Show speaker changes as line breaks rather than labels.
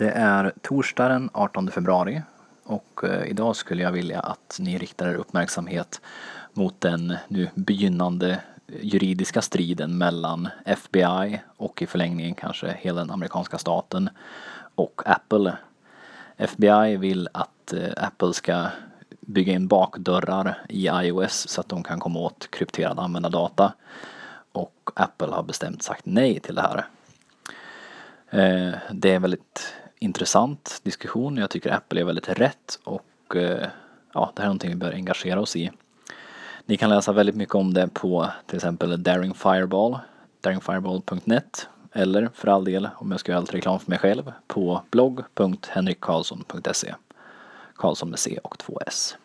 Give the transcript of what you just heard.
Det är torsdag den 18 februari och eh, idag skulle jag vilja att ni riktar er uppmärksamhet mot den nu begynnande eh, juridiska striden mellan FBI och i förlängningen kanske hela den amerikanska staten och Apple. FBI vill att eh, Apple ska bygga in bakdörrar i iOS så att de kan komma åt krypterad användardata. Och Apple har bestämt sagt nej till det här. Det är väldigt intressant diskussion. Jag tycker Apple är väldigt rätt och eh, ja, det här är någonting vi bör engagera oss i. Ni kan läsa väldigt mycket om det på till exempel Daring Fireball, daringfireball.net eller för all del, om jag ska göra lite reklam för mig själv, på blogg.henrikkarlsson.se. Karlsson med C och två S.